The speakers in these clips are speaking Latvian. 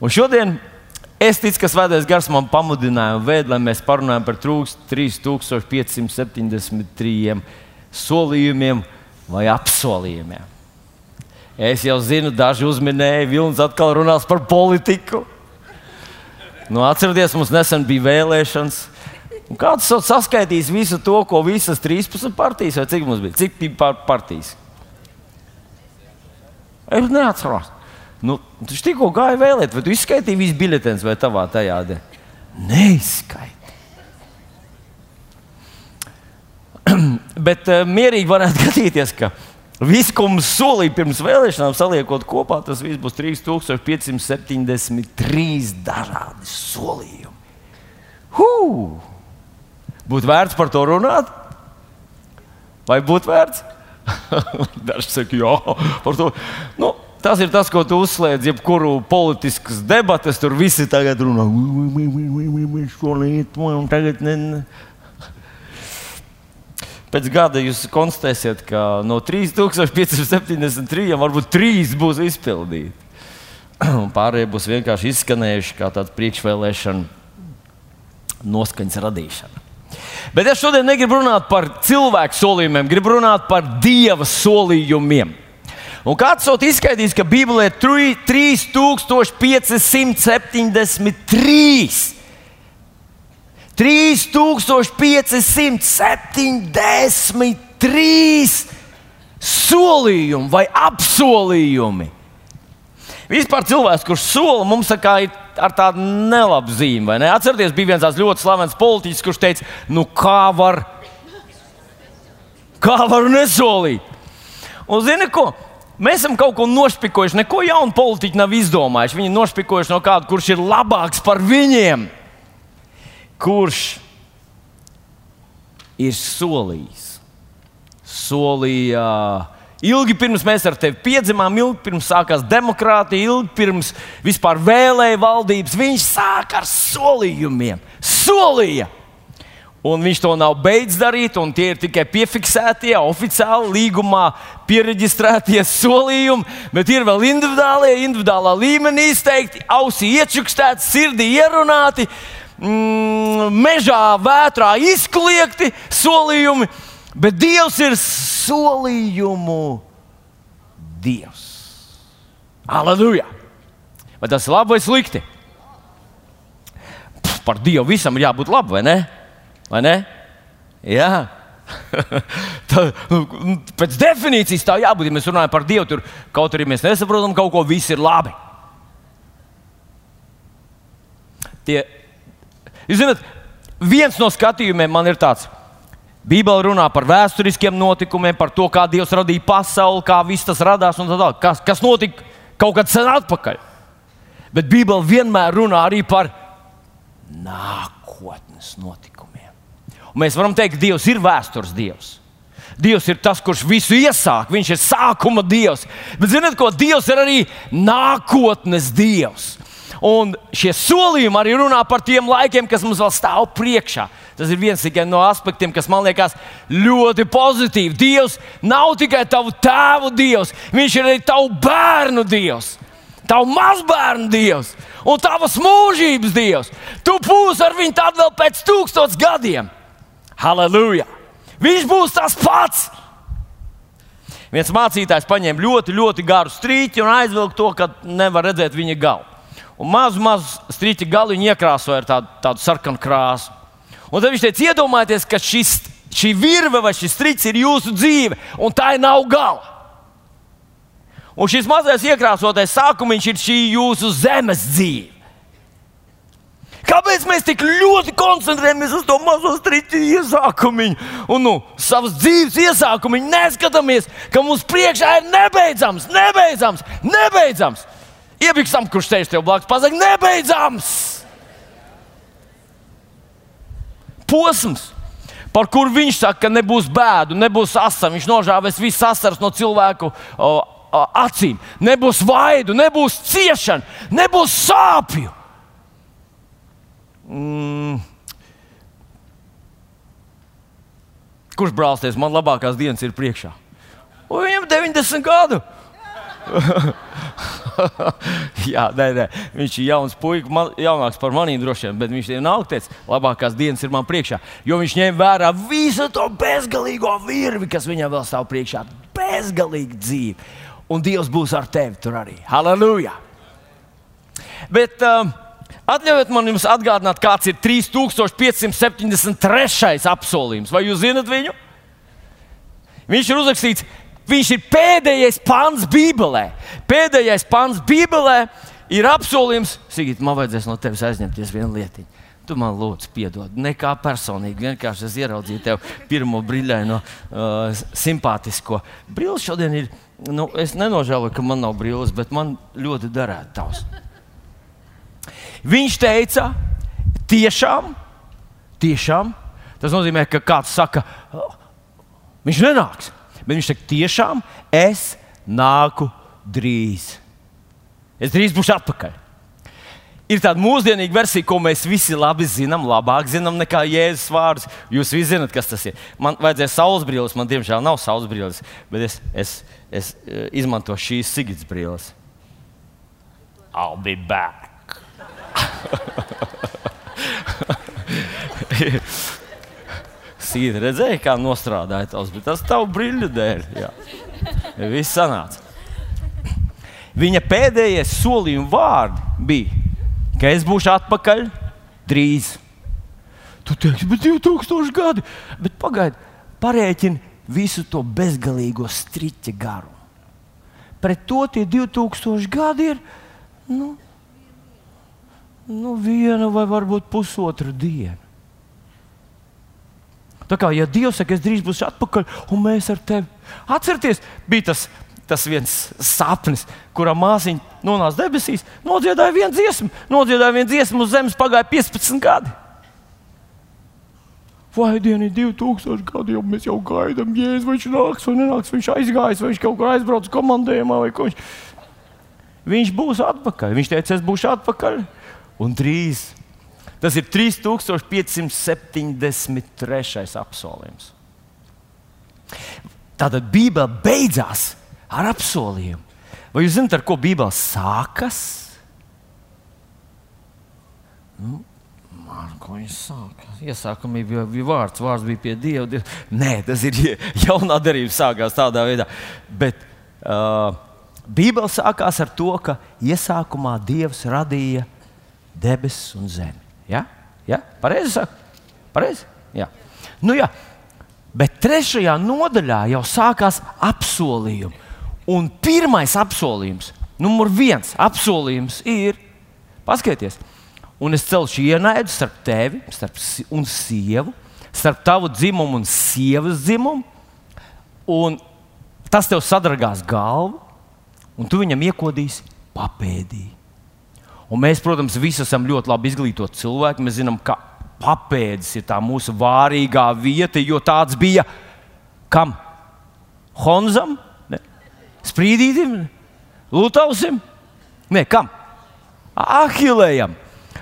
Un šodien es ticu, ka Svētais Gars man pamudināja un vēd, lai mēs parunājam par trūkst 3573 solījumiem vai apsolījumiem. Es jau zinu, daži uzminēja, Vilnis atkal runās par politiku. Nu, atcerieties, mums nesen bija vēlēšanas. Un kāds saskaitīs visu to, ko visas 13 partijas, vai cik mums bija? Cik bija partijas? Es neatceros. Nu, viņš tikko gāja vēlēt, vai tu izskaitīji visu biļetes vai tavā tajā? De? Neizskaidro. Bet uh, mierīgi varētu gadīties, ka viss, ko mums solīja pirms vēlēšanām, saliekot kopā, tas viss būs 3573 dažādi solījumi. Hū! Būtu vērts par to runāt? Vai būtu vērts? Dažs saka, jā, par to. Nu, tas ir tas, ko tu uzslēdz, jebkuru politiskas debates. Tur visi tagad runā, tagad ne. Pēc gada jūs konstatēsiet, ka no 3573 varbūt 3 būs izpildīti. Pārējie būs vienkārši izskanējuši kā tāds priekšvēlēšana noskaņas radīšana. Bet es šodien negribu runāt par cilvēku solījumiem, gribu runāt par dieva solījumiem. Un kāds ir izskaidrojis, ka Bībelē ir 3573. 3573 solījumi vai apsolījumi. Vispār cilvēks, kurš sola, mums ir ar tādu nelabu zīmi. Ne? Atcerieties, bija viens tāds ļoti slavens politiķis, kurš teica, nu kā var, kā var nesolīt. Un zini, ko? Mēs esam kaut ko nošpikojuši, neko jaunu politiķu nav izdomājuši. Viņi ir nošpikojuši no kāda, kurš ir labāks par viņiem, kurš ir solījis. Solīja ilgi pirms mēs ar tevi piedzimām, ilgi pirms sākās demokrātija, ilgi pirms vispār vēlēja valdības. Viņš sāka ar solījumiem. Solīja! Un viņš to nav beidzis darīt, un tie ir tikai piefiksētie, oficiāli līgumā pieregistrētie solījumi, bet ir vēl individuālie, individuālā līmenī izteikti, ausī iečukstēti, sirdī ierunāti, mm, mežā, vētrā izkliegti solījumi, bet Dievs ir solījumu Dievs. Aleluja! Vai tas ir labi vai slikti? Pff, par Dievu visam ir jābūt labi, vai ne? Vai ne? Jā. tā, nu, pēc definīcijas tā jābūt. Ja mēs runājam par Dievu, tur kaut arī mēs nesaprotam kaut ko, viss ir labi. Tie, jūs zināt, viens no skatījumiem man ir tāds. Bībele runā par vēsturiskiem notikumiem, par to, kā Dievs radīja pasauli, kā viss tas radās un tā tālāk. Kas, kas notika kaut kad sen atpakaļ. Bet Bībele vienmēr runā arī par nākotnes notikumu. Mēs varam teikt, ka Dievs ir vēstures Dievs. Dievs ir tas, kurš visu iesāk, Viņš ir sākuma Dievs. Bet zinot, ko Dievs ir arī nākotnes Dievs. Un šie solījumi arī runā par tiem laikiem, kas mums vēl stāv priekšā. Tas ir viens no aspektiem, kas man liekas ļoti pozitīvi. Dievs nav tikai tavu tēvu Dievs, Viņš ir arī tavu bērnu Dievs, tavu mazbērnu Dievs un tavas mūžības Dievs. Tu būsi ar viņu tad vēl pēc tūkstošiem gadiem. Halleluja! Viņš būs tas pats! Viens mācītājs paņēma ļoti, ļoti garu strīķi un aizvilka to, ka nevar redzēt viņa galu. Un mazu, mazu strīķa galu iekrāsoja ar tādu, tādu sarkanu krāsu. Un tad viņš teica, iedomājieties, ka šis, šī virve vai šis strīķis ir jūsu dzīve, un tā nav gala. Un šis mazais iekrāsotais sākums ir šī jūsu zemes dzīve. Kāpēc mēs tik ļoti koncentrējamies uz to mazo strīdu iesākumu un nu, savas dzīves iesākumu? Neskatāmies, ka mums priekšā ir nebeidzams, nebeidzams, nebeidzams. Iebiksam, kurš sēž tev blakus, pasakā, nebeidzams. Posms, par kuru viņš saka, ka nebūs bēdu, nebūs asam, viņš nožāvēs visu asaras no cilvēku o, acīm, nebūs vaidu, nebūs ciešana, nebūs sāpju. Mm. Kurš brālsties? Man labākās dienas ir priekšā. Un viņam 90 gadu. Jā, nē, nē. Viņš ir jauns puisis, man, jaunāks par maniem droši vien, bet viņš ir nākotnēs. Labākās dienas ir man priekšā. Jo viņš ņem vērā visu to bezgalīgo virvi, kas viņam vēl stāv priekšā. Bezgalīga dzīve. Un Dievs būs ar tevi tur arī. Halleluja! Bet um, atļaujiet man jums atgādināt, kāds ir 3573. apsolījums. Vai jūs zinat viņu? Viņš ir uzrakstīts, viņš ir pēdējais pants Bībelē. Pēdējais pants Bībelē ir apsolījums, Sigita, man vajadzēs no tevis aizņemties vienu lietiņu. Tu man lūdzu, piedod. Nekā personīgi. Vienkārši es ieraudzīju tev pirmo brīļaino, uh, simpātisko. Brīlis šodien ir. Nu, es nenožēloju, ka man nav brīlis, bet man ļoti derētu tavs. Viņš teica, tiešām, tiešām, tas nozīmē, ka kāds saka, viņš nenāks. Bet viņš saka, tiešām es nāku drīz. Es drīz būšu atpakaļ. Ir tāda mūsdienīga versija, ko mēs visi labi zinām, labāk zinām nekā Jēzus vārdus. Jūs visi zināt, kas tas ir. Man vajadzēja saules brīnums, man diemžēl nav saules brīnums, bet es, es, es eh, izmantošu šīs Sigits brīnums. I'll be back. Sīdi redzēja, kā nostrādāja tos, bet tas tavu brīļu dēļ. Jā. Viss sanāca. Viņa pēdējais solījuma vārdi bija, ka es būšu atpakaļ drīz. Tu teiksi, bet 2000 gadi, bet pagaidi, parēķini visu to bezgalīgo striķa garumu. Pret to tie 2000 gadi ir. Nu, nu, viena vai varbūt pusotra diena. Tā kā ja Dievs saka, es drīz būšu atpakaļ, un mēs ar tevi. Atcerieties, bija tas, tas viens sapnis, kurā māsiņa nonāca debesīs, nodziedāja vienu dziesmu, nodziedāja vienu dziesmu uz zemes, pagāja 15 gadi. Vai diena ir 2000 gadi, jau mēs jau gaidām, jēzus, vai viņš nāks vai nenāks, viņš aizgājis, vai viņš kaut kur aizbraucis komandējumā, vai ko viņš. Viņš būs atpakaļ. Viņš teica, es būšu atpakaļ un drīz. Tas ir 3573. apsolījums. Tātad Bībele beidzās ar apsolījumu. Vai jūs zināt, ar ko Bībele sākas? Nu, ar ko viņš sāka? Iesākumā bija, bija vārds, vārds bija pie. Dieva. Nē, tas ir jaunā darījuma sākās tādā veidā. Bet uh, Bībele sākās ar to, ka iesākumā Dievs radīja debesis un zemi. Ja? Ja? Pareizi saku? Pareizi? Jā. Nu, jā. Bet trešajā nodaļā jau sākās apsolījumi. Un pirmais apsolījums, numur viens apsolījums ir, paskatieties, un es celšu ienaidu starp tevi starp un sievu, starp tavu dzimumu un sievas dzimumu, un tas tev sadragās galvu, un tu viņam iekodīsi papēdī. Un mēs, protams, visi esam ļoti labi izglītoti cilvēki. Mēs zinām, ka papēdis ir tā mūsu vārīgā vieta, jo tāds bija kam? Honzam, ne? Sprīdītam, Lutausim? Nē, kam? Ahilējam.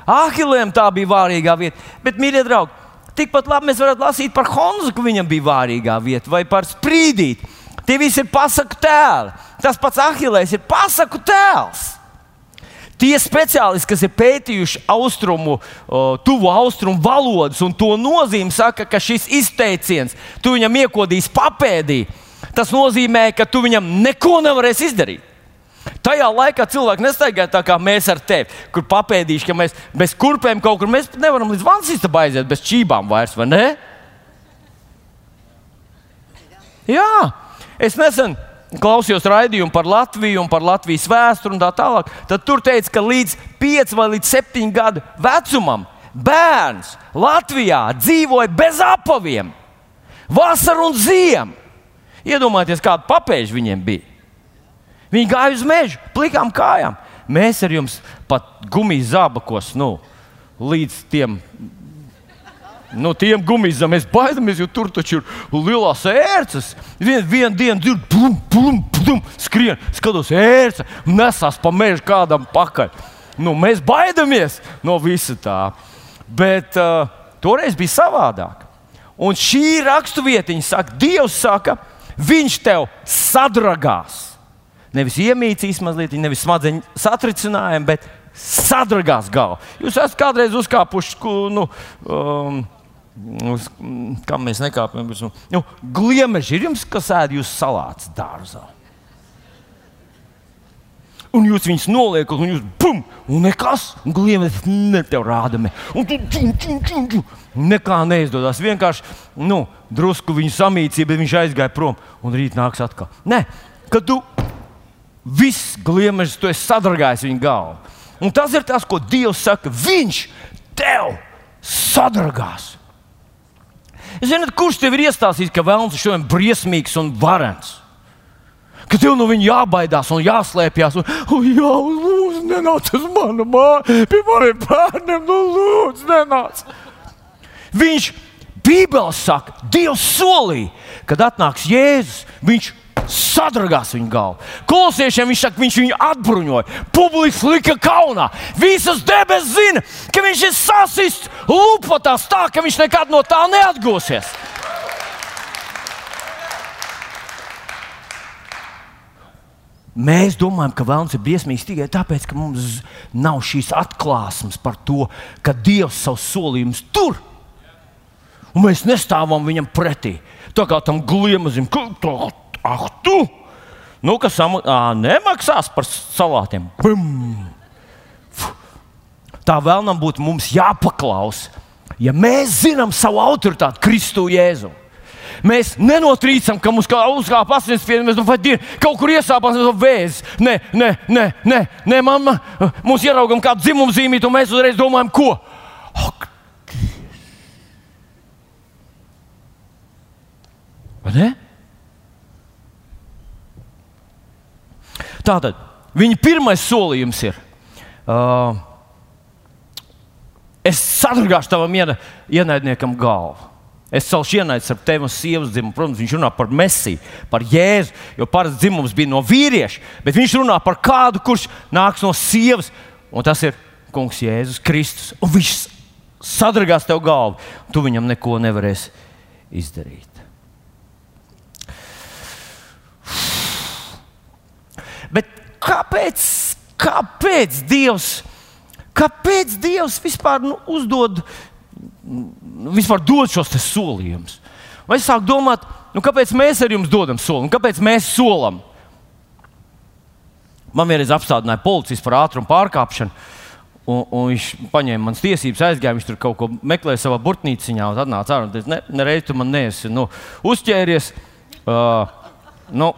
Ahilējam tā bija vārīgā vieta. Bet, mīļie draugi, tikpat labi mēs varētu lasīt par Honzu, ka viņam bija vārīgā vieta, vai par sprīdīti. Tie visi ir pasaku tēli. Tas pats Ahilējs ir pasaku tēls. Tie speciālisti, kas ir pētījuši austrumu, tuvu austrumu valodas un to nozīmi, saka, ka šis izteiciens, tu viņam iekodīsi papēdī, tas nozīmē, ka tu viņam neko nevarēsi izdarīt. Tajā laikā cilvēki nestaigāja tā kā mēs ar tevi, kur papēdīšu, ka mēs bez kurpēm kaut kur mēs nevaram līdz vansistabā aiziet bez čībām vairs, vai ne? Jā, es nesen klausījos raidījumu par Latviju un par Latvijas vēsturi un tā tālāk, tad tur teica, ka līdz 5 vai līdz 7 gadu vecumam bērns Latvijā dzīvoja bez apaviem, vasaru un ziemu. Iedomājieties, kāda papēža viņiem bija. Viņi gāja uz mežu, plikām kājām. Mēs ar jums pat gumijas zābakos, nu, līdz tiem No tiem gumijām mēs baidāmies, jo tur taču ir lielās ērces. Vienu vien dienu dzirdu, plum, plum, plum, skrien, skatos, ērce nesās pa mežu kādam pakaļ. Nu, mēs baidāmies no visa tā. Bet uh, toreiz bija savādāk. Un šī raksturvietiņa saka, Dievs saka, Viņš tev sadragās. nevis iemīcīs mazliet, nevis smadzeņu satricinājumu, bet sadragās galvu. Jūs esat kādreiz uzkāpuši, nu, um, uz, kā mēs nekāpjam, nu, gliemeži ir jums, kas ēd jūs salāts dārzā. Un jūs viņus noliekat, un jūs bum, un nekas, un gliemežs ne tev rādami. Un tu čum, čum, čum, čum. Nekā neizdodas. Vienkārši nu, drusku viņu samīcīja, bet viņš aizgāja prom, un rīt nāks atkal. Nē, kad tu viss gliemežs, tu esi sadragājis viņa galvu. Un tas ir tas, ko Dievs saka. Viņš tev sadragās. Ziniet, kurš tev ir iestāstījis, ka vēlams ir šodien briesmīgs un varens? Ka tev no viņa jābaidās un jāslēpjas. Un, oh, jā, lūdzu, nenāc uz manu māju, pie maniem bērniem, nu, lūdzu, nenāc. Viņš Bībelē saka, Dievs solīja, kad atnāks Jēzus, viņš sadragās viņa galvu. Kolosiešiem viņš saka, viņš viņu atbruņoja, publiski lika kaunā. Visas debesis zina, ka viņš ir sasists lupatās tā, ka viņš nekad no tā neatgūsies. Mēs domājam, ka vēlams ir briesmīgs tikai tāpēc, ka mums nav šīs atklāsmes par to, ka Dievs savus solījumus tur. Un mēs nestāvam viņam pretī. Tā kā tam gliemazim, ka ah, tu! Nu, kas sam, à, nemaksās par salātiem? Bum! Tā vēlnam būtu mums jāpaklaus, ja mēs zinām savu autoritāti Kristu Jēzu. Mēs nenotrīcam, ka mums kā uzkāpa asinsspiediens, mēs domājam, ka kaut kur iesāpās vēzis. Nē, nē, nē, nē, nē mamma, mums ieraugam kādu dzimumu zīmīti, un mēs uzreiz domājam, ko? Ak, Vai ne? Tātad viņa pirmais solījums ir. Uh, es sadragāšu tavam ienaidniekam galvu. Es celšu ienaidnieks ar tevi un sievas dzimumu. Protams, viņš runā par mesiju, par jēzu, jo parasti dzimums bija no vīrieša, bet viņš runā par kādu, kurš nāks no sievas, un tas ir Kungs Jēzus Kristus. Un viņš sadragās tev galvu, tu viņam neko nevarēsi izdarīt. Bet kāpēc, kāpēc Dievs, kāpēc Dievs vispār nu, uzdod vispār dod šos solījumus. Vai es sāku domāt, nu, kāpēc mēs ar jums dodam solījumu, kāpēc mēs solam? Man vienreiz apstādināja policijas par ātrumu pārkāpšanu. Un, un viņš paņēma manas tiesības, aizgāja, viņš tur kaut ko meklēja savā burtnīciņā, un atnāca ārā un teica, ne, nereiz tu man neesi nu, uzķēries. Uh, nu,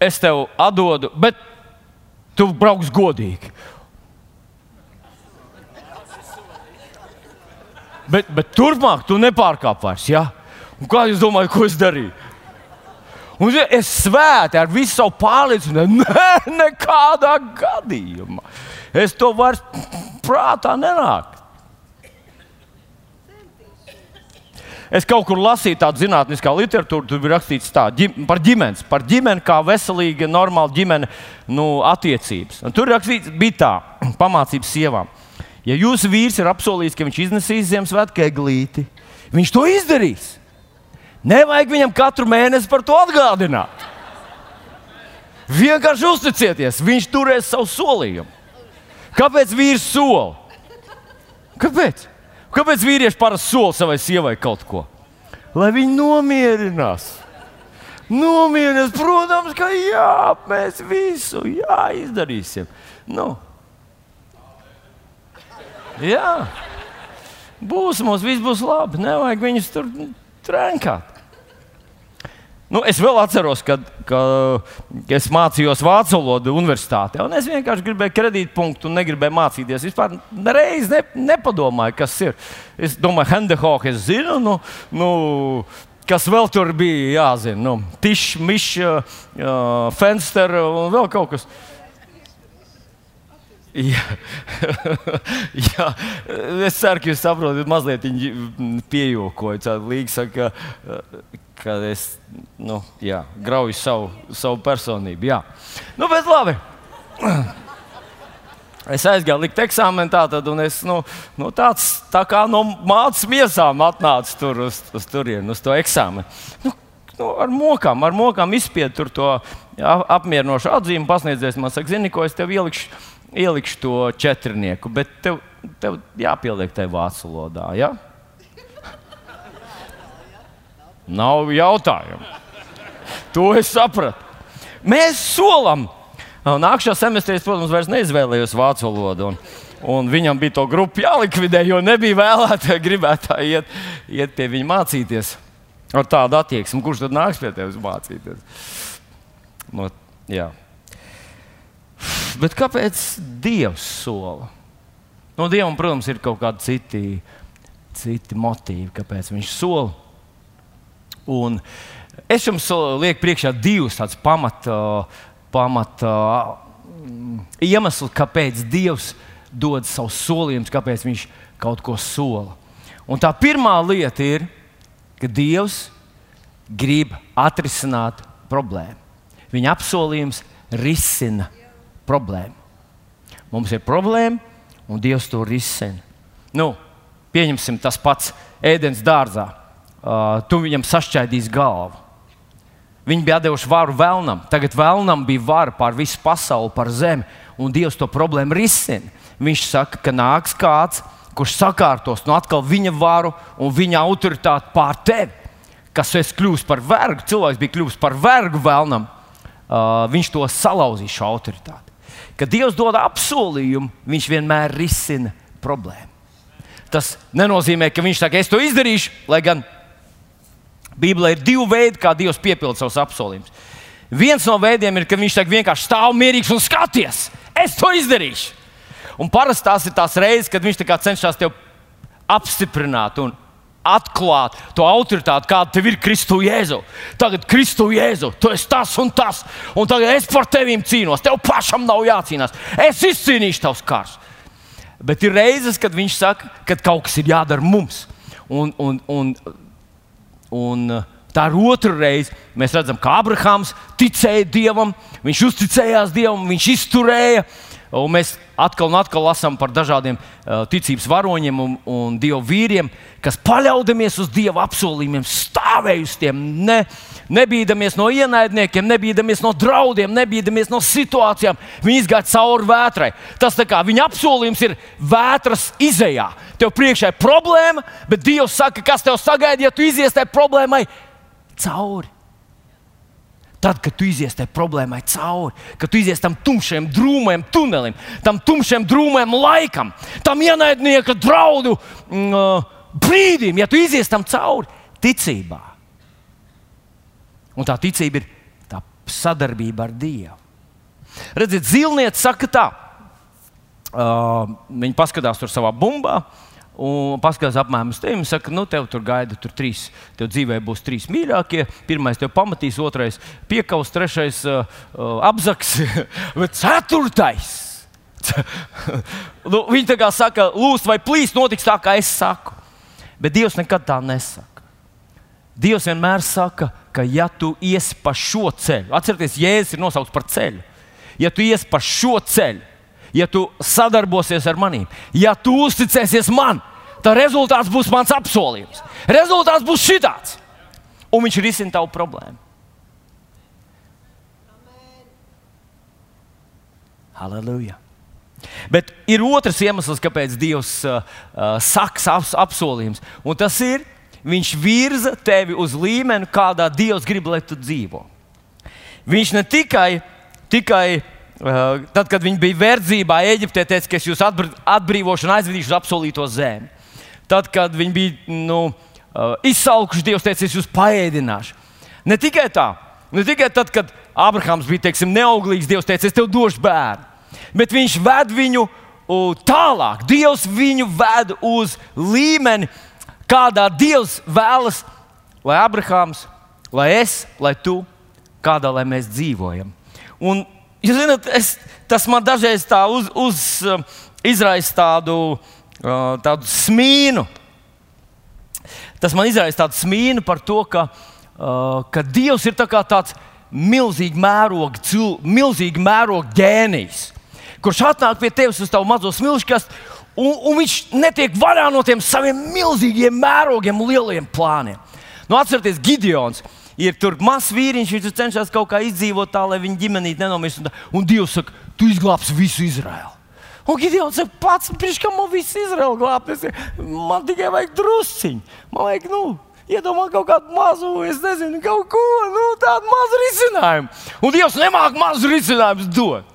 es tev atdodu, bet tu brauks godīgi. Bet, bet turpmāk tu nepārkāp vairs. Ja? Un kā jūs domājat, ko es darīju? Un es svēti ar visu savu pārliecību, ne, nekādā gadījumā. Es to vairs prātā nenāku. Es kaut kur lasīju tādu zinātniskā literatūru, tur bija rakstīts tā, ģim, par ģimenes, par ģimeni kā veselīga, normāla ģimene, nu, attiecības. Un tur rakstīts, bija tā, pamācības sievām. Ja jūsu vīrs ir apsolījis, ka viņš iznesīs Ziemassvētku eglīti, viņš to izdarīs. Nevajag viņam katru mēnesi par to atgādināt. Vienkārši uzticieties, viņš turēs savu solījumu. Kāpēc vīrs sola? Kāpēc? Kāpēc vīrieši parasti sola savai sievai kaut ko? Lai viņi nomierinās. Nomierinās, protams, ka jā, mēs visu jā, izdarīsim. Nu, Jā, būs mums, viss būs labi. Nevajag viņus tur trenkāt. Nu, es vēl atceros, kad, kad es mācījos vācu valodu universitātē. Es vienkārši gribēju kredītpunktu un negribēju mācīties. Vispār reiz ne, nepadomāju, kas ir. Es domāju, Hendehoka es zinu. Nu, nu, kas vēl tur bija jāzina? Nu, Tišs, Mišs, uh, Fenster un vēl kaut kas. Jā. Jā, es ceru, ka jūs saprotat, mazliet piejokoju. Līga saka, ka es nu, jā, grauju savu, savu personību. Jā. Nu, bet labi. Es aizgāju likt eksāmenu, tātad, un es nu, nu, tāds, tā kā no mācības miesām atnācu tur uz, uz turieni, uz to eksāmenu. Nu, nu, ar mokām, ar mokām izspiedu to apmierinošu atzīmi. Pasniedzējs man saka, zini, ko es tev ielikšu, ielikšu to četrnieku, bet tev, tev jāpieliek tai vācu valodā. Ja? Nav jautājumu. To es sapratu. Mēs solam. Nākamā semestrī, protams, vairs neizvēlējos vācu valodu. Un, un viņam bija to grupu jālikvidē, jo nebija vēlētāji, gribētāji iet, iet pie viņa mācīties. Ar tādu attieksmi, kurš tad nāks pie tevis mācīties? No, jā. Bet kāpēc Dievs sola? No Dievam, protams, ir kaut kādi citi, citi motīvi, kāpēc Viņš sola. Un es jums lieku priekšā divus tādus pamata, pamata mm, iemeslus, kāpēc Dievs dod savus solījumus, kāpēc Viņš kaut ko sola. Un tā pirmā lieta ir, ka Dievs grib atrisināt problēmu. Viņa apsolījums risina problēmu. Mums ir problēma, un Dievs to risina. Nu, pieņemsim tas pats ēdienas dārzā uh, tu viņam sašķaidīsi galvu. Viņi bija devuši varu vēlnam. Tagad vēlnam bija vara pār visu pasauli, pār zemi, un Dievs to problēmu risina. Viņš saka, ka nāks kāds, kurš sakārtos no atkal viņa varu un viņa autoritāti pār tevi. Kas es kļūstu par vergu, cilvēks bija kļuvis par vergu vēlnam, uh, viņš to salauzīs šo autoritāti. Kad Dievs dod apsolījumu, viņš vienmēr risina problēmu. Tas nenozīmē, ka viņš saka, es to izdarīšu, lai gan Bībelē ir divi veidi, kā Dievs piepilda savus apsolījumus. Viens no veidiem ir, ka viņš vienkārši stāv mierīgs un skaties, es to izdarīšu. Un parasti tās ir tās reizes, kad viņš cenšas tevi apstiprināt un atklāt to autoritāti, kāda tev ir Kristu Jēzu. Tagad Kristu Jēzu, tu esi tas un tas, un tagad es par tevīm cīnos. Tev pašam nav jācīnās. Es izcīnīšu tavs kārs. Bet ir reizes, kad viņš saka, ka kaut kas ir jādara mums. Un, un, un Un uh, tā ir otra reize. Mēs redzam, ka Abrahams ticēja Dievam, viņš uzticējās Dievam, viņš izturēja. Un mēs atkal un atkal lasām par dažādiem ticības varoņiem un, un dievu vīriem, kas paļaudamies uz dieva apsolījumiem, stāvēja uz tiem, ne, nebīdamies no ienaidniekiem, nebīdamies no draudiem, nebīdamies no situācijām. Viņi izgāja cauri vētrai. Tas kā viņa apsolījums ir vētras izējā. Tev priekšā ir problēma, bet Dievs saka, kas tev sagaida, ja tu izies tajā problēmai cauri. Tad, kad tu izies tajā problēmai cauri, kad tu izies tam tumšajam, drūmajam tunelim, tam tumšajam, drūmajam laikam, tam ienaidnieka draudu mm, brīdim, ja tu izies tam cauri ticībā. Un tā ticība ir tā sadarbība ar Dievu. Redziet, zilniece saka tā, uh, viņi paskatās tur savā bumbā. Uh, Un paskatās apmēram uz tevi. Saka, nu, tev tur gaida tur trīs. Tev dzīvē būs trīs mīļākie. Pirmais tev pamatīs, otrais piekaus, trešais uh, uh, apzaks, bet ceturtais. nu, viņi tā kā saka, lūdzu, vai plīs notiks tā, kā es saku. Bet Dievs nekad tā nesaka. Dievs vienmēr saka, ka ja tu iesi pa šo ceļu, atcerieties, Jēzus ir nosaukts par ceļu. Ja tu iesi pa šo ceļu, ja tu sadarbosies ar maniem, ja tu uzticēsies man, tad rezultāts būs mans apsolījums. Rezultāts būs šitāds. Un viņš risina tavu problēmu. Halleluja! Bet ir otrs iemesls, kāpēc Dievs uh, uh, saka savus apsolījumus. Un tas ir, Viņš virza tevi uz līmeni, kādā Dievs grib, lai tu dzīvo. Viņš ne tikai, tikai uh, tad, kad viņi bija verdzībā, Eģiptē, teica, ka es jūs atbrīvošu un aizvedīšu uz apsolīto zemi. Tad, kad viņi bija nu, uh, izsalkuši, Dievs teica, es jūs paēdināšu. Ne tikai tā, ne tikai tad, kad Abrahams bija teiksim, neauglīgs, Dievs teica, es tev došu bērnu. Bet viņš ved viņu uh, tālāk. Dievs viņu ved uz līmeni, kādā Dievs vēlas, lai Abrahams, lai es, lai tu, kādā lai mēs dzīvojam. Un, jūs zināt, es, tas man dažreiz tā uz, uz, uh, izraisa tādu uh, tādu smīnu. Tas man izraisa tādu smīnu par to, ka, ka Dievs ir tā tāds milzīgs mēroga, cil, milzīgi mēroga ģēnijs, kurš atnāk pie tevis uz tavu mazo smilškastu, un, un viņš netiek vaļā no tiem saviem milzīgiem mērogiem, lieliem plāniem. Nu, atcerieties, Gideons. ir tur mazs vīriņš, viņš cenšas kaut kā izdzīvot tā, lai viņa ģimenīte nenomirst. Un, un Dievs saka, tu izglābsi visu Izraēlu. Un Gideons saka, pats, kā man viss Izraēlu glābt, es, man tikai vajag drusciņu. Man vajag, nu, iedomāt kaut kādu mazu, es nezinu, kaut ko nu, tādu mazu risinājumu. Un Dievs nemāk mazu risinājumu dot.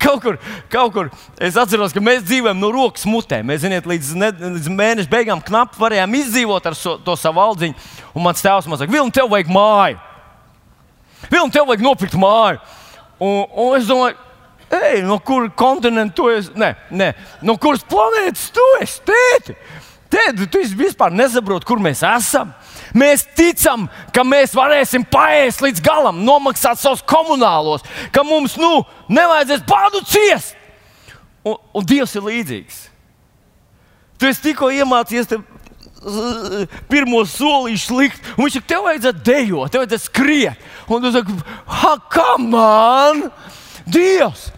Kaut kur, kaut kur es atceros, ka mēs dzīvojam no rokas mutē. Mēs zināt, līdz, ne, līdz mēneša beigām knapi varējām izdzīvot ar so, to savu aldziņu. Un mans tēvs man saka, Vilni, tev vajag māju. Vilni, tev vajag nopirkt māju. Un, un es domāju, ej, no kuras kontinenta tu esi? Nē, nē, no kuras planētas tu esi? Tēti, tēti tu vispār nesaproti, kur mēs esam. Mēs ticam, ka mēs varēsim paēst līdz galam, nomaksāt savus komunālos, ka mums nu, nevajadzēs bādu ciest. Un, un Dievs ir līdzīgs. Tu esi tikko iemācījies pirmo solīšu likt, un viņš saka, tev vajadzētu dejot, tev vajadzētu skriet. Un tu saki, kā man, Dievs!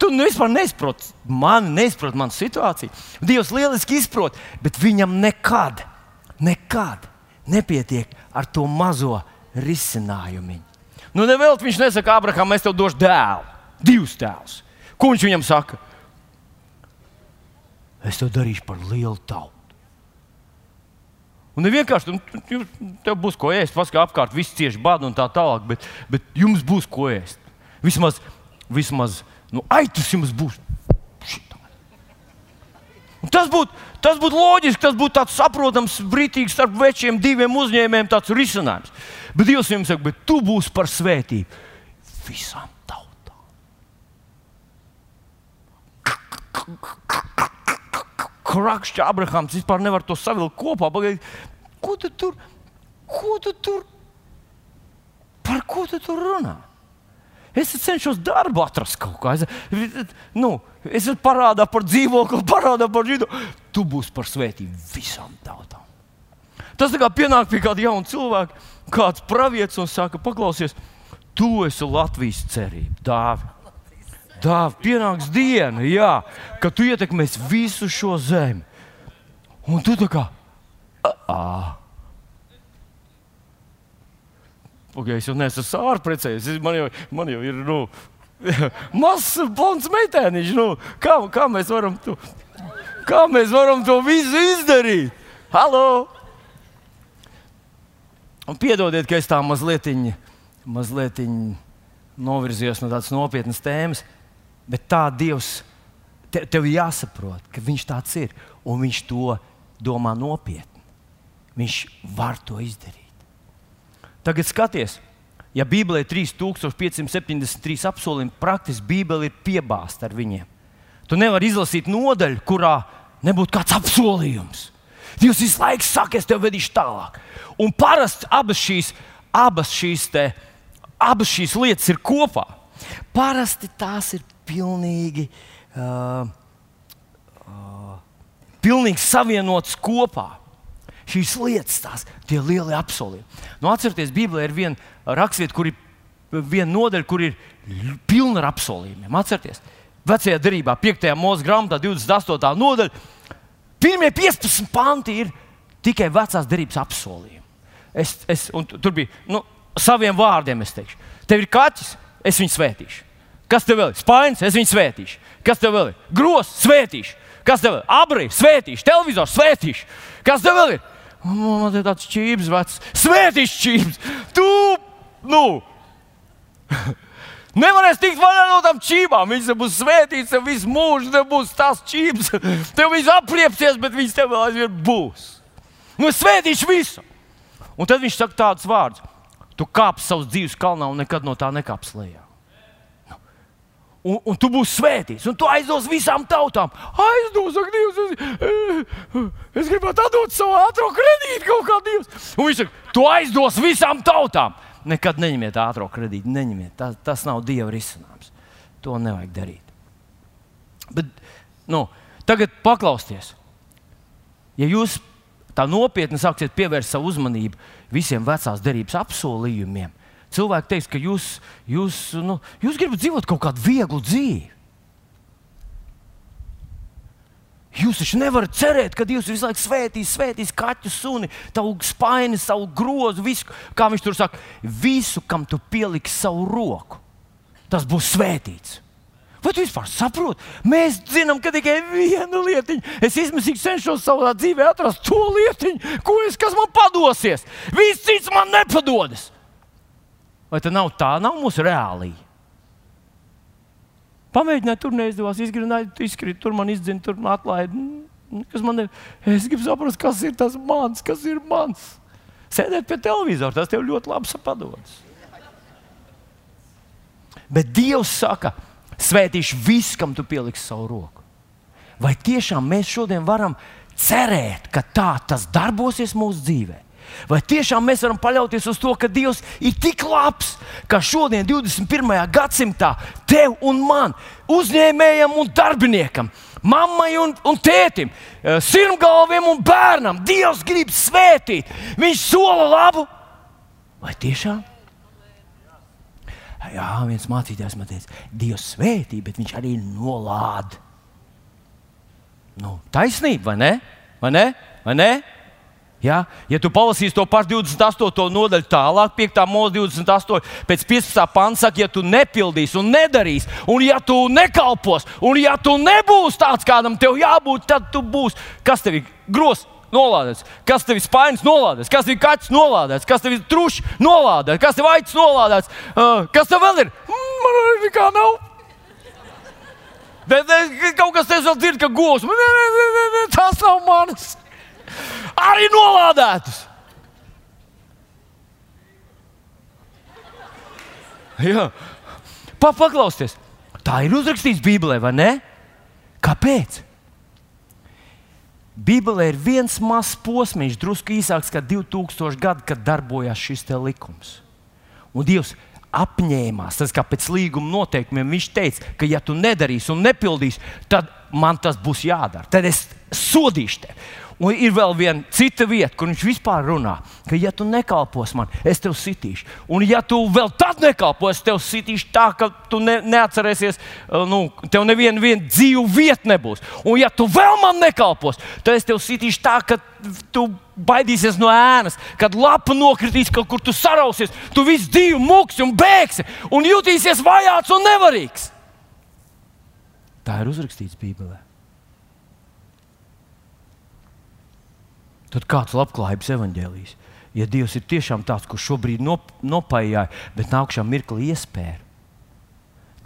Tu nu vispār nesaproti mani, nesaproti manu situāciju. Dievs lieliski izprot, bet viņam nekad, nekad nepietiek ar to mazo risinājumu. Nu, nevēl viņš nesaka, Abraham, es tev došu dēlu, divus tēlus. Ko viņš viņam saka? Es tev darīšu par lielu tautu. Un vienkārši nu, tev būs ko ēst, paskatās apkārt, viss cieši badu un tā tālāk, bet, bet jums būs ko ēst. Vismaz, vismaz nu, aitus jums būs. Un tas būtu tas būt loģiski, tas būtu tāds saprotams, brīvīgs starp večiem diviem uzņēmējiem, tāds risinājums. Bet Dievs jums saka, bet tu būsi par svētību visām tautām. Krakšķi Abrahams vispār nevar to savilkt kopā. Pagaid, ko tu tur, ko tu tur, par ko tu tur runā? Es cenšos darbu atrast kaut kā. Es, nu, es parādā par dzīvokli, parādā par dzīvo. Tu būsi par svētību visām tautām. Tas kā pienāk pie kāda jauna cilvēka, kāds pravietis un saka, paklausies, tu esi Latvijas cerība, dāvā. Dāvā, pienāks diena, jā, kad tu ietekmēsi visu šo zemi. Un tu tā kā, ah, Pagaidiet, es jau neesmu sāra precējies. Man jau, man jau ir nu, mazs, blonds meitēniņš. Nu, kā, kā, mēs varam to, kā mēs varam to visu izdarīt? Halo! Un piedodiet, ka es tā mazliet, mazliet novirzījos no tādas nopietnas tēmas, bet tā Dievs te, tev jāsaprot, ka Viņš tāds ir un Viņš to domā nopietni. Viņš var to izdarīt. Tagad skaties, ja Bībelē ir 3573 apsolījumi, praktiski Bībele ir piebāzta ar viņiem. Tu nevari izlasīt nodaļu, kurā nebūtu kāds apsolījums. Dievs visu laiku saka, es tev vedīšu tālāk. Un parasti abas šīs, abas šīs, te, abas šīs lietas ir kopā. Parasti tās ir pilnīgi, uh, uh, pilnīgi savienotas kopā šīs lietas, tās tie lielie apsolījumi. Nu, atcerieties, Bībelē ir viena rakstvieta, kur ir viena nodaļa, kur ir pilna ar apsolījumiem. Atcerieties, vecajā darbā, 5. mūža grāmatā, 28. nodaļa. Pirmie 15 panti ir tikai vecās darbības apsolījumi. Es, es, tur bija nu, saviem vārdiem, es teikšu, tev ir kaķis, es viņu svētīšu. Kas tev vēl ir? Spāņš, es viņu svētīšu. Kas tev vēl ir? Grozs, svētīšu. Kas tev vēl ir? Abri, svētīšu, televizors, svētīšu. Kas tev vēl ir? Man ir tāds čīps, vecs, svētīgs čīps. Tu, nu, nevarēsi tikt vaļā no tām čībām. Viņas būs svētītas, tev visu mūžu tev būs tas čīps. Tev viss apriepsies, bet viņas tev vēl aizvien būs. Nu, es svētīšu visu. Un tad viņš saka tādus vārdus: Tu kāpsi savus dzīves kalnā un nekad no tā nekāps lejā un, un tu būsi svētīts, un tu aizdos visām tautām. Aizdos, ak, Dievs, es, es gribētu atdot savu ātrā kredītu kaut kā Dievs. Un viņš saka, tu aizdos visām tautām. Nekad neņemiet ātrā kredītu, neņemiet. Tas, tas nav Dieva risinājums. To nevajag darīt. Bet, nu, tagad paklausieties. Ja jūs tā nopietni sāksiet pievērst savu uzmanību visiem vecās derības apsolījumiem, cilvēki teiks, ka jūs, jūs, nu, jūs gribat dzīvot kaut kādu vieglu dzīvi. Jūs taču nevarat cerēt, ka Dievs visu laiku svētīs, svētīs kaķu suni, tavu spaini, savu grozu, visu, kā viņš tur saka, visu, kam tu pieliksi savu roku. Tas būs svētīts. Vai tu vispār saproti? Mēs zinām, ka tikai viena lietiņa. Es izmisīgi cenšos savā dzīvē atrast to lietiņu, ko es, kas man padosies. Viss cits man nepadodas. Vai tā nav tā, nav mūsu reālība? Pamēģināju, tur neizdevās, izgrināju, izkrīt, tur man izdzina, tur atlaida. Mm, kas man ir? Es gribu saprast, kas ir tas mans, kas ir mans. Sēdēt pie televizora, tas tev ļoti labi sapadodas. Bet Dievs saka, svētīšu visu, kam tu pieliksi savu roku. Vai tiešām mēs šodien varam cerēt, ka tā tas darbosies mūsu dzīvēm? Vai tiešām mēs varam paļauties uz to, ka Dievs ir tik labs, ka šodien, 21. gadsimtā, tev un man, uzņēmējam un darbiniekam, mammai un, un tētim, eh, sirmgalviem un bērnam, Dievs grib svētīt. Viņš sola labu. Vai tiešām? Jā, viens mācītājs man teica, Dievs svētī, bet viņš arī nolāda. Nu, taisnība, vai ne? Vai ne? Vai ne? Ja, ja tu palasīsi to pašu 28. nodaļu tālāk, 5. mūža 28. pēc 15. pāns saka, ja tu nepildīsi un nedarīsi, un ja tu nekalpos, un ja tu nebūsi tāds, kādam tev jābūt, tad tu būsi. Kas tev ir grozs? Nolādēts. Kas tev ir spainis nolādēts, kas tev ir kaķis nolādēts, kas tev ir trušs nolādēts, kas tev ir aicis nolādēts, uh, kas tev vēl ir? Mm, man arī nekā nav. Bet, kaut kas te vēl dzird, ka gūs. Tas nav mans arī nolādētus. Jā, pa, paklausieties, tā ir uzrakstīts Bībelē, vai ne? Kāpēc? Bībelē ir viens mazs posms, drusku īsāks kā 2000 gadi, kad darbojās šis likums. Un Dievs apņēmās, tas kā pēc līguma noteikumiem, viņš teica, ka, ja tu nedarīsi un nepildīsi, tad man tas būs jādara. Tad es sodīšu tevi. Un ir vēl viena cita vieta, kur viņš vispār runā, ka, ja tu nekalpos man, es tev sitīšu. Un, ja tu vēl tad nekalpos, es tev sitīšu tā, ka tu ne, neatcerēsies, uh, nu, tev neviena dzīva vieta nebūs. Un, ja tu vēl man nekalpos, tad es tev sitīšu tā, ka tu baidīsies no ēnas, kad lapa nokritīs kaut kur, tu sarausies, tu visu dzīvi muksi un bēgsi un jutīsies vajāts un nevarīgs. Tā ir uzrakstīts Bībelē. Tad kāds labklājības evaņģēlijs? Ja Dievs ir tiešām tāds, kurš šobrīd nop, nopājāja, bet nākamā mirkli iespēja,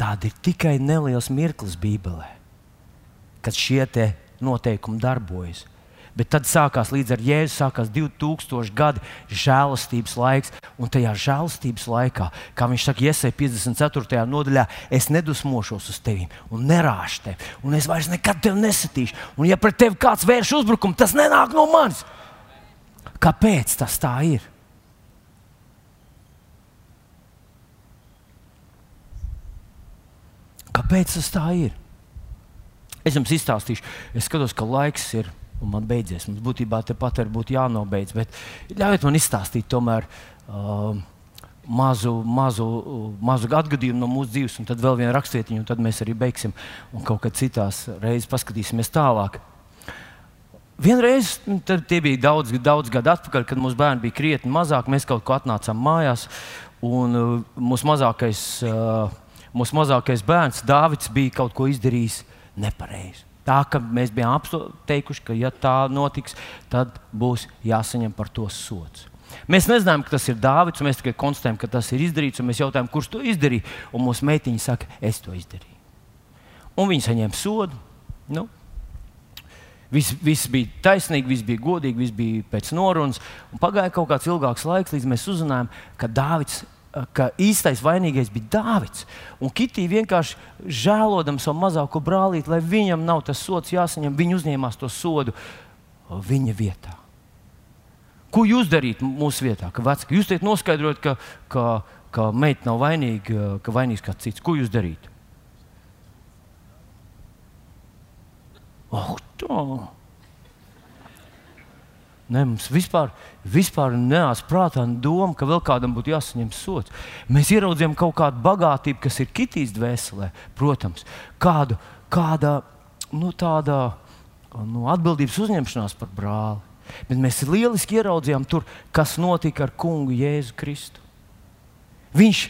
tad ir tikai neliels mirklis Bībelē, kad šie noteikumi darbojas. Bet tad sākās līdz ar Jēzu, sākās 2000 gadi žēlastības laiks. Un tajā žēlastības laikā, kā viņš saka, iesaistīt 54. nodaļā, es nedusmošos uz tevi un nerāšu tevi. Un es vairs nekad tevi nesatīšu. Un ja pret tevi kāds vērš uzbrukumu, tas nenāk no manis. Kāpēc tas tā ir? Kāpēc tas tā ir? Es jums izstāstīšu, es skatos, ka laiks ir un man beidzies. Mums būtībā tepat ir jānobeidz, bet ļaujiet man izstāstīt tomēr. Uh, Mazu, mazu, mazu atgadījumu no mūsu dzīves, un tad vēl viena rakstvietiņa, un tad mēs arī beigsim. Un kaut kad citās reizēs paskatīsimies tālāk. Vienreiz, nu, tie bija daudz, daudz gadu atpakaļ, kad mūsu bērni bija krietni mazāki. Mēs kaut ko atnācām mājās, un uh, mūsu mazākais, uh, mūsu mazākais bērns, Dārvids, bija kaut ko izdarījis nepareizi. Tā ka mēs bijām teikuši, ka, ja tā notiks, tad būs jāsaņem par to sots. Mēs nezinām, ka tas ir Dārvids, mēs tikai konstatējam, ka tas ir izdarīts, un mēs jautājam, kurš to izdarīja. Un mūsu meitiņa saka, es to izdarīju. Un viņi saņēma sodu. Nu, Viss, viss bija taisnīgi, viss bija godīgi, viss bija pēc norunas. Pagāja kaut kāds ilgāks laiks, līdz mēs uzzinājām, ka Dārvids ka īstais vainīgais bija Dāvids. Un Kitija vienkārši žēlodam savu mazāko brālīti, lai viņam nav tas sots jāsaņem, viņa uzņēmās to sodu viņa vietā. Ko jūs darītu mūsu vietā? Ka vecāki, jūs teikt noskaidrot, ka, ka, ka meita nav vainīga, ka vainīgs kāds cits. Ko jūs darītu? Oh, tā. Ne, mums vispār, vispār nenāca prātā doma, ka vēl kādam būtu jāsaņem sots. Mēs ieraudzījām kaut kādu bagātību, kas ir kitīs dvēselē, protams, kādu, kāda, nu, tāda nu, atbildības uzņemšanās par brāli. Bet mēs lieliski ieraudzījām, tur, kas notika ar kungu Jēzu Kristu. Viņš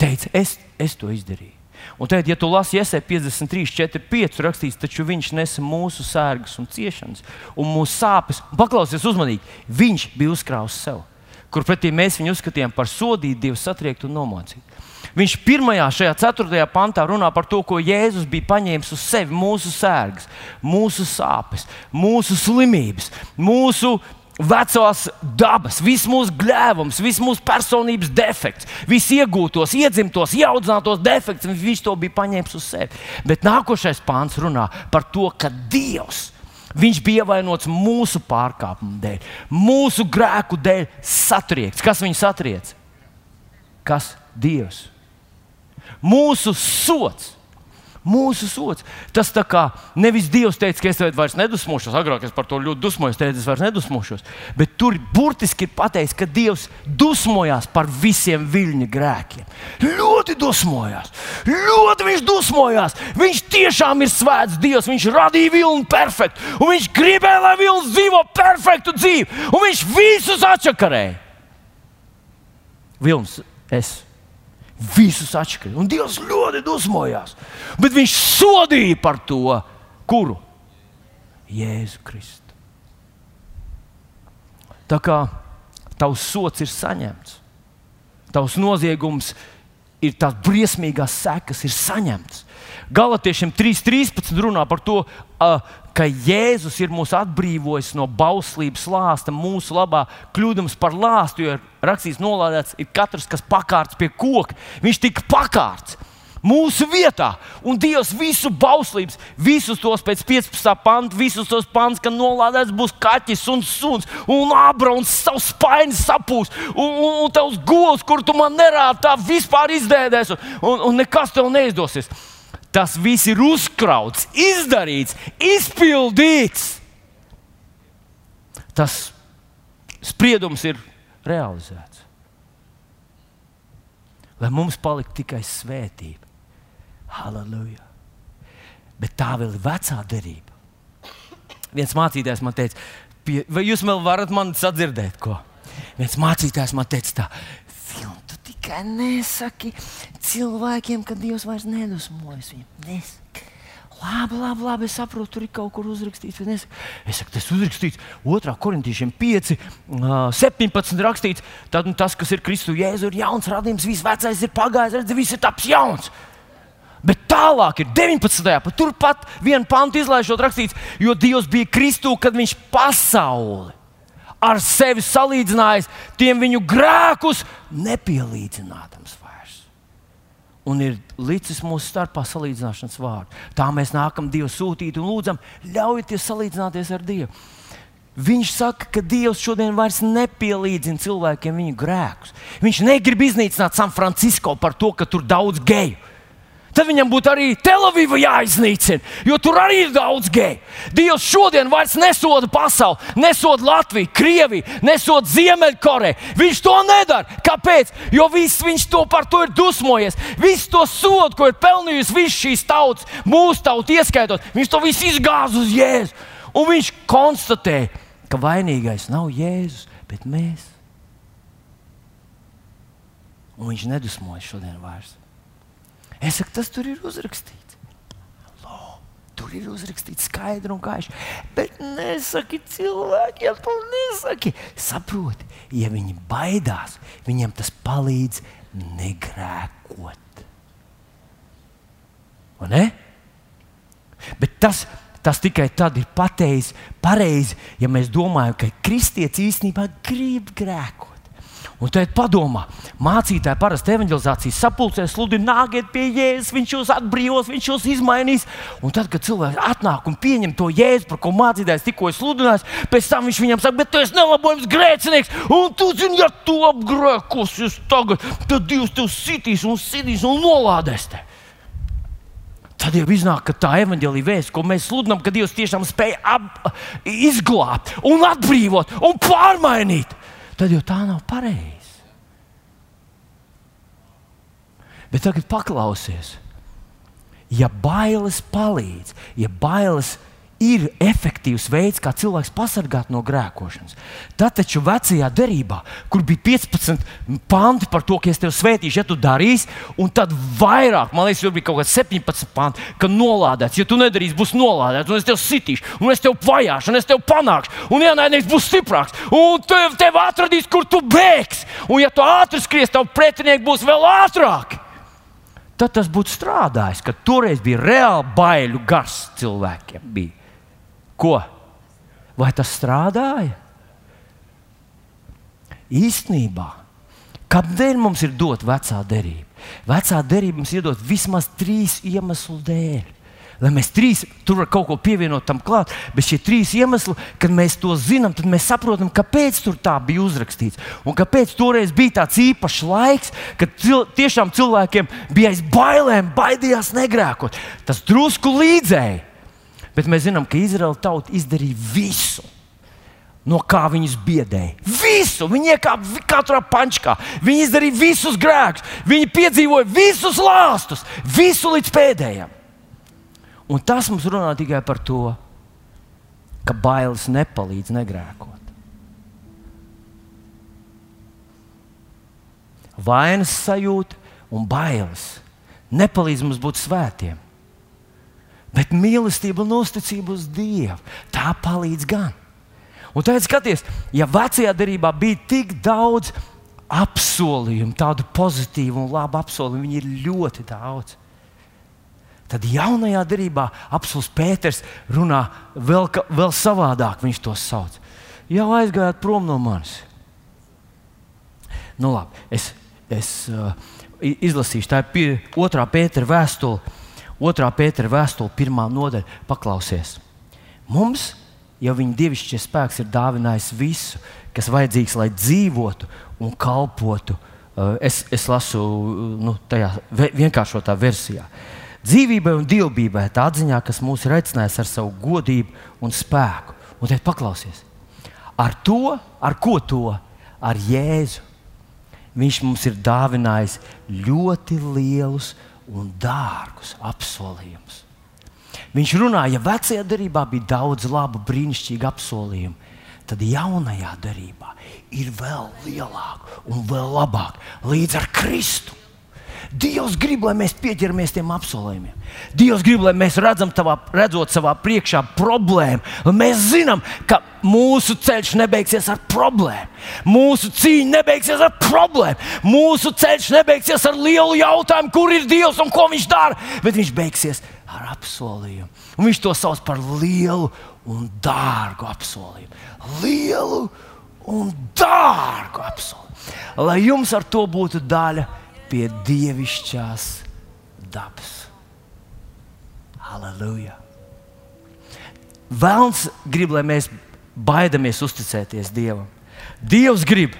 teica, es, es to izdarīju. Un tagad, ja tu lasi iesē 53, 4, 5 rakstīts, taču viņš nesa mūsu sērgas un ciešanas un mūsu sāpes. Paklausies uzmanīgi, viņš bija uzkrājis sev, kur pretī mēs viņu uzskatījām par sodītu, Dievu satriektu un nomocītu. Viņš pirmajā, šajā ceturtajā pantā runā par to, ko Jēzus bija paņēmis uz sevi mūsu sērgas, mūsu sāpes, mūsu slimības, mūsu vecās dabas, viss mūsu gļēvums, viss mūsu personības defekts, viss iegūtos, iedzimtos, ieaudzinātos defekts, viņš to bija paņēmis uz sevi. Bet nākošais pāns runā par to, ka Dievs. Viņš bija ievainots mūsu pārkāpumu dēļ, mūsu grēku dēļ, satriekts. Kas viņu satriec? Kas Dievs? Mūsu sots mūsu sots. Tas tā kā nevis Dievs teica, ka es vairs nedusmošos, agrāk es par to ļoti dusmojos, teicu, es vairs nedusmošos. Bet tur burtiski ir pateikts, ka Dievs dusmojās par visiem viļņu grēkiem. Ļoti dusmojās, ļoti viņš dusmojās. Viņš tiešām ir svēts Dievs, viņš radīja vilnu perfektu, un viņš gribēja, lai vilns dzīvo perfektu dzīvi, un viņš visus atčakarēja. Vilns, es Visus atšķirīgi. Un Dievs ļoti dusmojās. Bet viņš sodīja par to, kuru? Jēzu Kristu. Tā kā tavs sots ir saņemts, tavs noziegums ir tās briesmīgās sekas, ir saņemts. Galatiešiem 3.13 runā par to, ka Jēzus ir mūs atbrīvojis no bauslības lāsta, mūsu labā, kļūdams par lāstu. Jo rakstīts, nolādēts ir katrs, kas pakārts pie koka. Viņš tika pakārts mūsu vietā. Un Dievs visu bauslības, visus tos pēc 15. panta, visus tos pants, ka nolādēts būs kaķis un suns, un abra un savs spainis sapūs, un, un, un tavs govs, kur tu man nerādi, tā vispār izdēdēs, un, un, un nekas tev neizdosies. Tas viss ir uzkrauts, izdarīts, izpildīts. Tas spriedums ir realizēts. Lai mums paliktu tikai svētība. Halleluja! Bet tā vēl ir vecā derība. Viens mācītājs man teica, vai jūs vēl varat man sadzirdēt, ko? Viens mācītājs man teica, tā, tikai nesaki cilvēkiem, ka Dievs vairs nedusmojas viņam. Nesaki. Labi, labi, labi, es saprotu, tur ir kaut kur uzrakstīts. Es saku, tas uzrakstīts 2. korintiešiem 5, 17. rakstīts. Tad nu, tas, kas ir Kristu Jēzu, ir jauns radījums, viss vecais ir pagājis, redz, viss ir taps jauns. Bet tālāk ir 19. pat turpat vienu pantu izlaižot rakstīts, jo Dievs bija Kristū, kad viņš pasauli ar sevi salīdzinājis, tiem viņu grēkus nepielīdzinātams vairs. Un ir licis mūsu starpā salīdzināšanas vārdu. Tā mēs nākam Dievu sūtīt un lūdzam, ļaujieties salīdzināties ar Dievu. Viņš saka, ka Dievs šodien vairs nepielīdzina cilvēkiem viņu grēkus. Viņš negrib iznīcināt San Francisco par to, ka tur daudz geju tad viņam būtu arī Telavīva jāiznīcina, jo tur arī ir daudz geju. Dievs šodien vairs nesoda pasauli, nesoda Latviju, Krieviju, nesoda Ziemeļkoreju. Viņš to nedara. Kāpēc? Jo viss viņš to par to ir dusmojies. Visu to sodu, ko ir pelnījusi visas šīs tautas, mūsu tauta ieskaitot, viņš to visu izgāza uz Jēzu. Un viņš konstatē, ka vainīgais nav Jēzus, bet mēs. Un viņš nedusmojas šodien vairs. Es saku, tas tur ir uzrakstīts. Lo, tur ir uzrakstīts skaidri un gaiši. Bet nesaki cilvēkiem, to nesaki. Saproti, ja viņi baidās, viņiem tas palīdz negrēkot. Un ne? Bet tas, tas tikai tad ir pateicis, pareizi, ja mēs domājam, ka kristietis īstenībā grib grēkot. Un tad padomā, mācītāji parasti evanģelizācijas sapulcē sludina, nāciet pie Jēzus, viņš jūs atbrīvos, viņš jūs izmainīs. Un tad, kad cilvēks atnāk un pieņem to Jēzu, par ko mācītājs tikko sludinājis, pēc tam viņš viņam saka, bet tu esi nelabojams grēcinieks, un tu zini, ja tu apgrēkosies tagad, tad Dievs tev sitīs un sitīs un nolādēs tevi. Tad jau iznāk, ka tā evanģēlīja vēsts, ko mēs sludinām, ka Dievs tiešām spēj ap, izglābt, un atbrīvot un pārmainīt tad jau tā nav pareizi. Bet tagad paklausies, ja bailes palīdz, ja bailes ir efektīvs veids, kā cilvēks pasargāt no grēkošanas. Tad taču vecajā derībā, kur bija 15 panti par to, ka es tevi svētīšu, ja tu darīsi, un tad vairāk, man liekas, tur bija kaut kāds 17 panti, ka nolādēts, ja tu nedarīsi, būs nolādēts, un es tevi sitīšu, un es tevi vajāšu, un es tevi panākšu, un ienaidnieks būs stiprāks, un tev, tev atradīs, kur tu bēgsi, un ja tu ātri skries, tavu pretinieku būs vēl ātrāk tad tas būtu strādājis, ka toreiz bija reāli baiļu gars cilvēkiem. Bija. Ko? Vai tas strādāja? Īstenībā, kāpēc mums ir dot vecā derība? Vecā derība mums iedod vismaz trīs iemeslu dēļ. Lai mēs trīs tur kaut ko pievienot tam klāt, bet šie trīs iemesli, kad mēs to zinām, tad mēs saprotam, kāpēc tur tā bija uzrakstīts. Un kāpēc toreiz bija tāds īpašs laiks, kad cil tiešām cilvēkiem bija aiz bailēm, baidījās negrēkot. Tas drusku līdzēja. Bet mēs zinām, ka Izraēla tauta izdarīja visu. No kā viņus biedēja? Visu! Viņi iekāpa katrā pančkā. Viņi izdarīja visus grēkus. Viņi piedzīvoja visus lāstus, visu līdz pēdējiem. Un tas mums runā tikai par to, ka bailes nepalīdz negrēkot. Vainas sajūta un bailes nepalīdz mums būt svētiem. Bet mīlestība un uzticība uz Dievu tā palīdz gan. Un tagad skaties, ja vecajā darbā bija tik daudz apsolījumu, tādu pozitīvu un labu apsolījumu, viņi ir ļoti daudz. Tad jaunajā darbā apelsīns Pēters runā vēl, vēl savādāk. Viņš to sauc. Jau aizgājāt prom no manis. Nu, labi, es, es uh, izlasīšu, tā ir pie, otrā Pētera vēstule Otrā Pētera vēstule, pirmā nodaļa, paklausies. Mums jau viņa dievišķie spēks ir dāvinājis visu, kas vajadzīgs, lai dzīvotu un kalpotu. Uh, es, es lasu nu, tajā vienkāršotā versijā. Dzīvībai un dievbijai tā atziņā, kas mūs ir aicinājis ar savu godību un spēku. Un tad paklausies, ar to, ar ko to, ar Jēzu. Viņš mums ir dāvinājis ļoti lielus un dārgus apsolījumus. Viņš runāja, ja vecajā darbā bija daudz labu, brīnišķīgu apsolījumu, tad jaunajā darbā ir vēl lielāk un vēl labāk līdz ar Kristu. Dievs grib, lai mēs pieķeramies tiem apsolījumiem. Dievs grib, lai mēs redzam, tavā, redzot savā priekšā problēmu, lai mēs zinām, ka mūsu ceļš nebeigsies ar problēmu. Mūsu cīņa nebeigsies ar problēmu. Mūsu ceļš nebeigsies ar lielu jautājumu, kur ir Dievs un ko Viņš dara, bet viņš beigsies ar apsolījumu. Un viņš to sauc par lielu un dārgu apsolījumu. Lielu un dārgu apsolījumu. Lai jums ar to būtu daļa pie dievišķās dabas. Halleluja! Vēlns grib, lai mēs baidamies uzticēties Dievam. Dievs grib,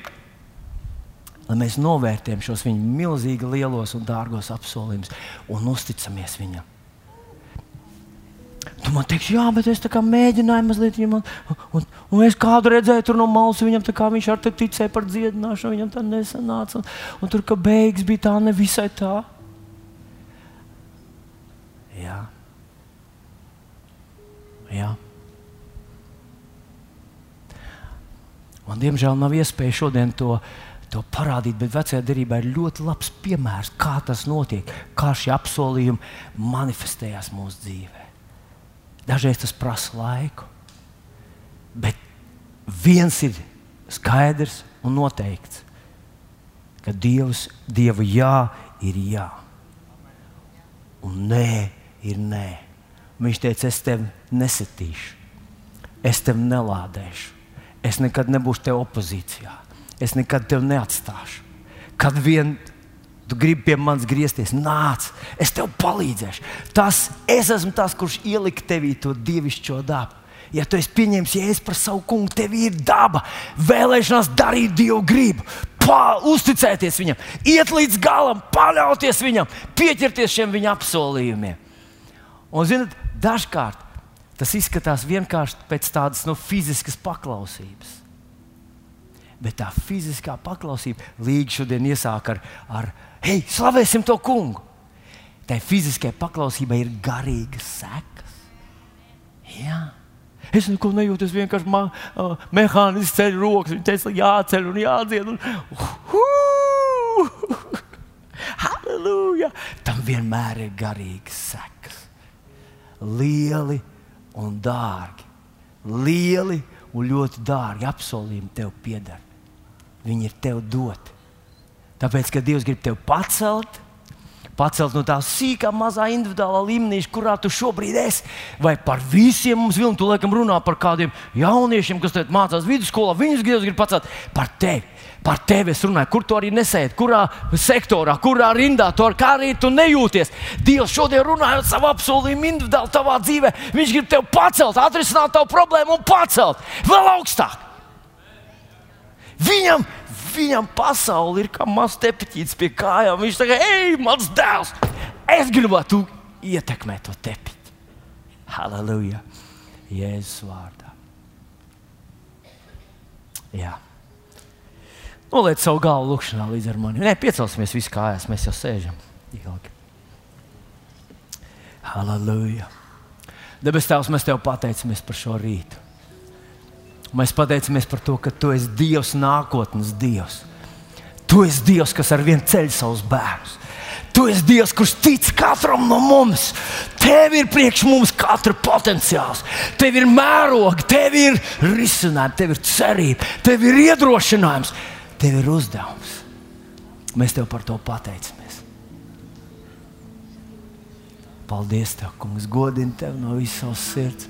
lai mēs novērtējam šos viņa milzīgi lielos un dārgos apsolījumus un uzticamies viņam. Tu man teiksi, jā, bet es mēģināju mazliet viņam, un, un, un es kādu redzēju tur no malas, viņam tā kā viņš ar te ticēja par dziedināšanu, viņam tā nesanāca. Un, un tur, ka beigas bija tā nevisai tā. Jā. Jā. Man, diemžēl, nav iespēja šodien to, to parādīt, bet vecajā darbā ir ļoti labs piemērs, kā tas notiek, kā šie apsolījumi manifestējās mūsu dzīvēm. Dažreiz tas prasa laiku. Bet viens ir skaidrs un noteikts, ka Dievs, Dieva jā ir jā. Un nē ir nē. Viņš teica, es tevi nesatīšu, es tevi nelādēšu, es nekad nebūšu tev opozīcijā, es nekad tevi neatstāšu. Kad vien tu gribi pie manis griezties, nāc, es tev palīdzēšu. Tas es esmu tas, kurš ielika tevī to dievišķo dabu. Ja tu esi pieņēmis jēzu par savu kungu, tev ir daba, vēlēšanās darīt dievu gribu, pā, uzticēties viņam, iet līdz galam, paļauties viņam, pieķerties šiem viņa apsolījumiem. Un, zinot, dažkārt tas izskatās vienkārši pēc tādas nu, fiziskas paklausības. Bet tā fiziskā paklausība līdz šodien iesāk ar, ar hei, slavēsim to kungu. Tai fiziskajai paklausībai ir garīgas sekas. Jā. Es neko nejūtu, es vienkārši ma, uh, mehāniski ceļu rokas. Viņa teica, jāceļ un jādzied. Un, uh, Halleluja! Tam vienmēr ir garīgas sekas. Lieli un dārgi. Lieli un ļoti dārgi apsolījumi tev pieder. Viņi ir tev doti. Tāpēc, ka Dievs grib tevi pacelt, pacelt no tā sīkā, mazā individuālā līmenī, kurā tu šobrīd esi. Vai par visiem mums vilni, tu laikam runā par kādiem jauniešiem, kas mācās vidusskolā, viņus Dievs grib pacelt par tevi. Par tevi es runāju, kur tu arī nesēdi, kurā sektorā, kurā rindā, to, kā arī tu nejūties. Dievs šodien runājot savu apsolījumu individuāli tavā dzīvē, Viņš grib tevi pacelt, atrisināt tavu problēmu un pacelt vēl augstāk. Viņam Viņam pasaule ir kā mazs tepiņš pie kājām. Viņš saka, ej, mans dēls, es gribētu ietekmēt to tepiņu. Halleluja! Jēzus vārdā. Jā. Noliec savu galvu lūkšanā līdz ar mani. Nē, piecelsimies visi kājās, mēs jau sēžam ilgi. Halleluja! Debes Tēvs, mēs Tev pateicamies par šo rītu. Mēs pateicamies par to, ka Tu esi Dievs, nākotnes Dievs. Tu esi Dievs, kas ar vienu ceļu savus bērnus. Tu esi Dievs, kurš tic katram no mums. Tev ir priekš mums katra potenciāls. Tev ir mērogi, tev ir risinājumi, tev ir cerība, tev ir iedrošinājums, tev ir uzdevums. Mēs tev par to pateicamies. Paldies, Tev, Kungs, godini Tev no visas savas sirds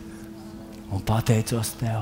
un pateicos Tev